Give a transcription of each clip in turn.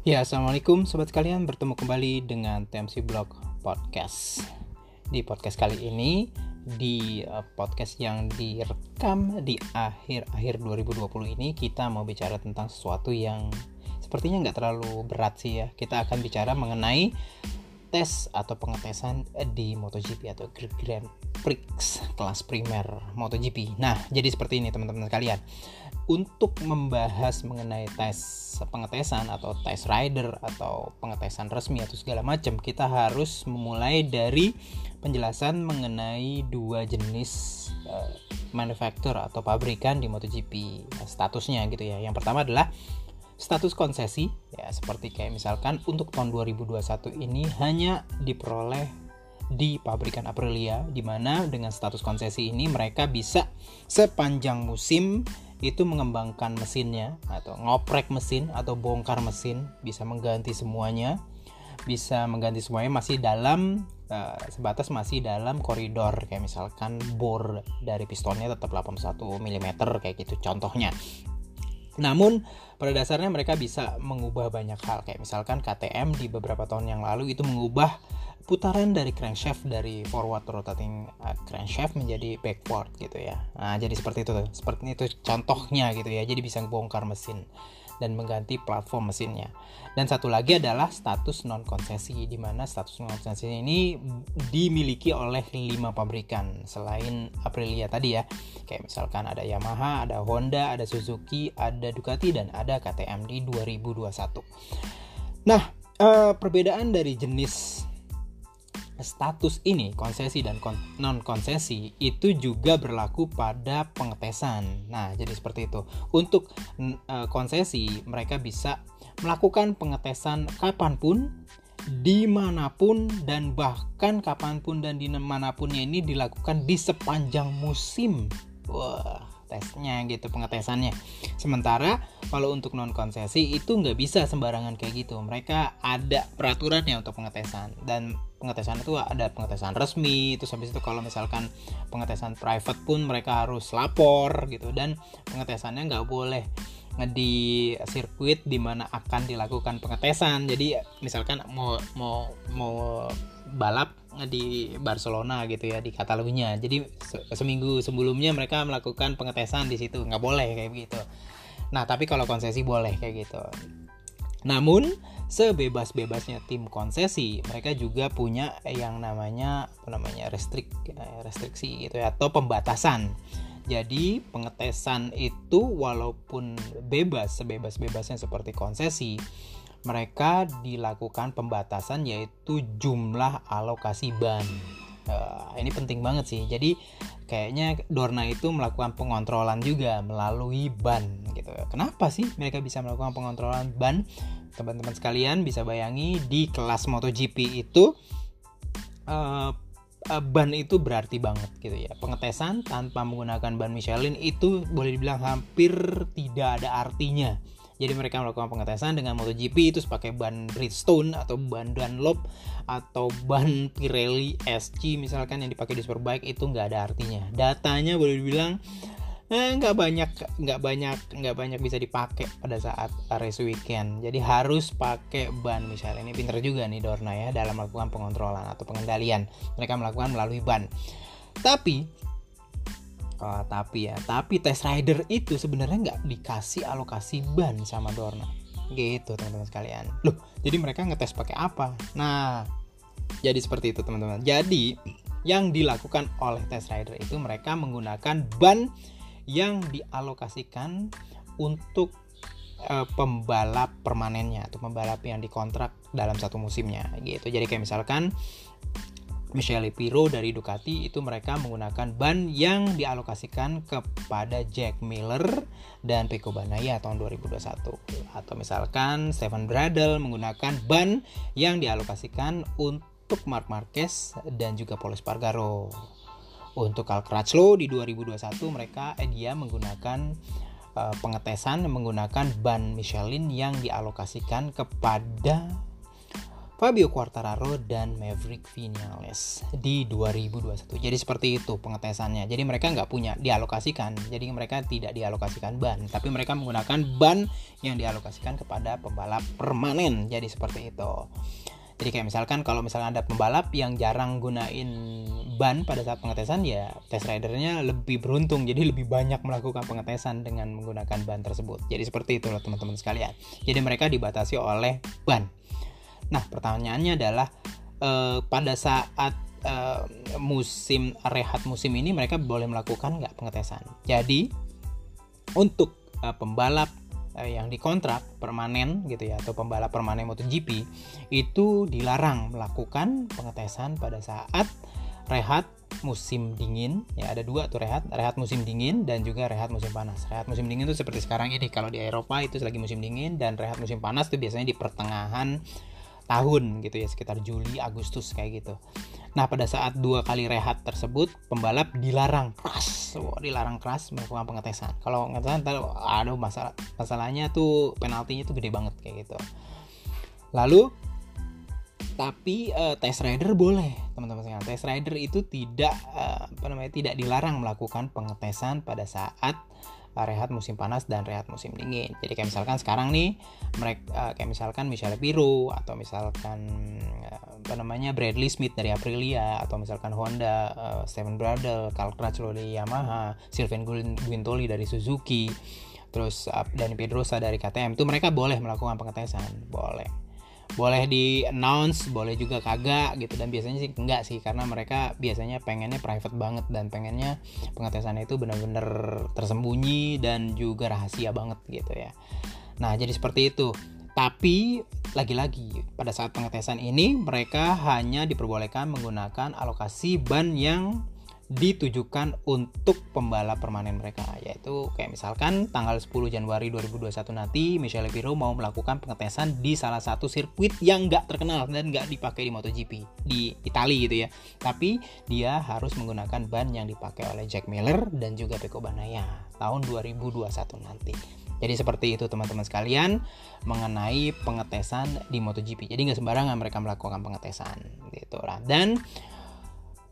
Ya, Assalamualaikum sobat sekalian Bertemu kembali dengan TMC Blog Podcast. Di podcast kali ini Di uh, podcast yang direkam di akhir-akhir 2020 ini Kita mau bicara tentang sesuatu yang Sepertinya nggak terlalu berat sih ya. Kita akan bicara mengenai tes atau pengetesan di MotoGP atau Grand Prix kelas primer MotoGP. Nah, jadi seperti ini teman-teman sekalian. Untuk membahas mengenai tes pengetesan atau tes rider atau pengetesan resmi atau segala macam, kita harus memulai dari penjelasan mengenai dua jenis uh, manufaktur atau pabrikan di MotoGP statusnya gitu ya. Yang pertama adalah status konsesi ya seperti kayak misalkan untuk tahun 2021 ini hanya diperoleh di pabrikan Aprilia di mana dengan status konsesi ini mereka bisa sepanjang musim itu mengembangkan mesinnya atau ngoprek mesin atau bongkar mesin bisa mengganti semuanya bisa mengganti semuanya masih dalam uh, sebatas masih dalam koridor kayak misalkan bor dari pistonnya tetap 81 mm kayak gitu contohnya namun pada dasarnya mereka bisa mengubah banyak hal kayak misalkan KTM di beberapa tahun yang lalu itu mengubah putaran dari crankshaft dari forward rotating uh, crankshaft menjadi backward gitu ya. Nah, jadi seperti itu tuh. Seperti itu contohnya gitu ya. Jadi bisa bongkar mesin dan mengganti platform mesinnya. Dan satu lagi adalah status non konsesi di mana status non konsesi ini dimiliki oleh lima pabrikan selain Aprilia tadi ya. Kayak misalkan ada Yamaha, ada Honda, ada Suzuki, ada Ducati dan ada KTM di 2021. Nah, eh, perbedaan dari jenis status ini konsesi dan kon non konsesi itu juga berlaku pada pengetesan. Nah, jadi seperti itu. Untuk uh, konsesi mereka bisa melakukan pengetesan kapan pun, di mana pun dan bahkan kapan pun dan dimanapunnya ini dilakukan di sepanjang musim. Wah, tesnya gitu pengetesannya sementara kalau untuk non konsesi itu nggak bisa sembarangan kayak gitu mereka ada peraturannya untuk pengetesan dan pengetesan itu ada pengetesan resmi itu habis itu kalau misalkan pengetesan private pun mereka harus lapor gitu. Dan pengetesannya nggak boleh di sirkuit di mana akan dilakukan pengetesan. Jadi misalkan mau mau mau balap di Barcelona gitu ya di Catalunya. Jadi seminggu sebelumnya mereka melakukan pengetesan di situ. Nggak boleh kayak gitu. Nah tapi kalau konsesi boleh kayak gitu. Namun sebebas-bebasnya tim konsesi mereka juga punya yang namanya apa namanya restrik eh, restriksi gitu ya atau pembatasan jadi pengetesan itu walaupun bebas sebebas-bebasnya seperti konsesi mereka dilakukan pembatasan yaitu jumlah alokasi ban. Uh, ini penting banget sih. Jadi kayaknya Dorna itu melakukan pengontrolan juga melalui ban gitu. Kenapa sih mereka bisa melakukan pengontrolan ban? Teman-teman sekalian bisa bayangi di kelas MotoGP itu uh, ban itu berarti banget gitu ya. Pengetesan tanpa menggunakan ban Michelin itu boleh dibilang hampir tidak ada artinya jadi mereka melakukan pengetesan dengan MotoGP itu pakai ban Bridgestone atau ban Dunlop atau ban Pirelli SG misalkan yang dipakai di Superbike itu nggak ada artinya. Datanya boleh dibilang nggak banyak nggak banyak nggak banyak bisa dipakai pada saat race weekend. Jadi harus pakai ban misalnya ini pinter juga nih Dorna ya dalam melakukan pengontrolan atau pengendalian. Mereka melakukan melalui ban. Tapi Oh, tapi ya, tapi test rider itu sebenarnya nggak dikasih alokasi ban sama Dorna. Gitu teman-teman sekalian. Loh, jadi mereka ngetes pakai apa? Nah, jadi seperti itu teman-teman. Jadi yang dilakukan oleh test rider itu mereka menggunakan ban yang dialokasikan untuk uh, pembalap permanennya atau pembalap yang dikontrak dalam satu musimnya gitu. Jadi kayak misalkan Michele Piro dari Ducati itu mereka menggunakan ban yang dialokasikan kepada Jack Miller dan Pecco Bagnaia tahun 2021 atau misalkan Stefan Bradl menggunakan ban yang dialokasikan untuk Mark Marquez dan juga Paul Espargaro untuk Cal Crutchlow di 2021 mereka eh, dia menggunakan uh, pengetesan menggunakan ban Michelin yang dialokasikan kepada Fabio Quartararo dan Maverick Vinales di 2021. Jadi seperti itu pengetesannya. Jadi mereka nggak punya dialokasikan. Jadi mereka tidak dialokasikan ban, tapi mereka menggunakan ban yang dialokasikan kepada pembalap permanen. Jadi seperti itu. Jadi kayak misalkan kalau misalnya ada pembalap yang jarang gunain ban pada saat pengetesan ya test ridernya lebih beruntung jadi lebih banyak melakukan pengetesan dengan menggunakan ban tersebut. Jadi seperti itu loh teman-teman sekalian. Jadi mereka dibatasi oleh ban. Nah, pertanyaannya adalah eh, pada saat eh, musim rehat musim ini mereka boleh melakukan nggak pengetesan? Jadi untuk eh, pembalap yang dikontrak permanen gitu ya atau pembalap permanen MotoGP itu dilarang melakukan pengetesan pada saat rehat musim dingin. Ya ada dua tuh rehat rehat musim dingin dan juga rehat musim panas. Rehat musim dingin itu seperti sekarang ini kalau di Eropa itu lagi musim dingin dan rehat musim panas itu biasanya di pertengahan tahun gitu ya sekitar Juli Agustus kayak gitu. Nah pada saat dua kali rehat tersebut pembalap dilarang keras, oh, dilarang keras melakukan pengetesan. Kalau pengetesan aduh masalah masalahnya tuh penaltinya tuh gede banget kayak gitu. Lalu tapi uh, test rider boleh teman-teman sekalian test rider itu tidak uh, apa namanya tidak dilarang melakukan pengetesan pada saat rehat musim panas dan rehat musim dingin. Jadi kayak misalkan sekarang nih mereka uh, kayak misalkan Michelle Piro atau misalkan uh, apa namanya Bradley Smith dari Aprilia atau misalkan Honda, uh, Steven Bradle, Carl Crutchlow dari Yamaha, Sylvain Guintoli dari Suzuki, terus uh, dan Pedrosa dari KTM itu mereka boleh melakukan pengetesan, boleh boleh di announce boleh juga kagak gitu. Dan biasanya sih enggak sih karena mereka biasanya pengennya private banget dan pengennya pengetesan itu benar-benar tersembunyi dan juga rahasia banget gitu ya. Nah jadi seperti itu. Tapi lagi-lagi pada saat pengetesan ini mereka hanya diperbolehkan menggunakan alokasi ban yang ditujukan untuk pembalap permanen mereka yaitu kayak misalkan tanggal 10 Januari 2021 nanti Michele Piro mau melakukan pengetesan di salah satu sirkuit yang nggak terkenal dan nggak dipakai di MotoGP di Italia gitu ya tapi dia harus menggunakan ban yang dipakai oleh Jack Miller dan juga Pecco Bagnaia tahun 2021 nanti jadi seperti itu teman-teman sekalian mengenai pengetesan di MotoGP. Jadi nggak sembarangan mereka melakukan pengetesan gitu lah. Dan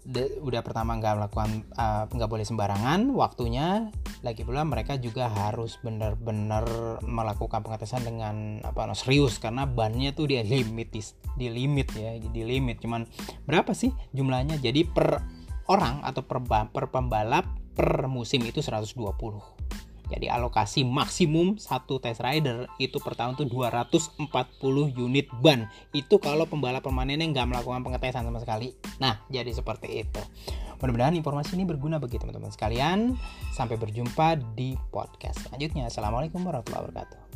de, udah pertama nggak melakukan uh, nggak uh, boleh sembarangan waktunya lagi pula mereka juga harus benar-benar melakukan pengetesan dengan apa no, serius karena bannya tuh dia limitis di limit ya di limit. Cuman berapa sih jumlahnya? Jadi per orang atau per, per pembalap per musim itu 120 jadi alokasi maksimum satu test rider itu per tahun tuh 240 unit ban. Itu kalau pembalap permanennya nggak melakukan pengetesan sama sekali. Nah, jadi seperti itu. Mudah-mudahan informasi ini berguna bagi teman-teman sekalian. Sampai berjumpa di podcast selanjutnya. Assalamualaikum warahmatullahi wabarakatuh.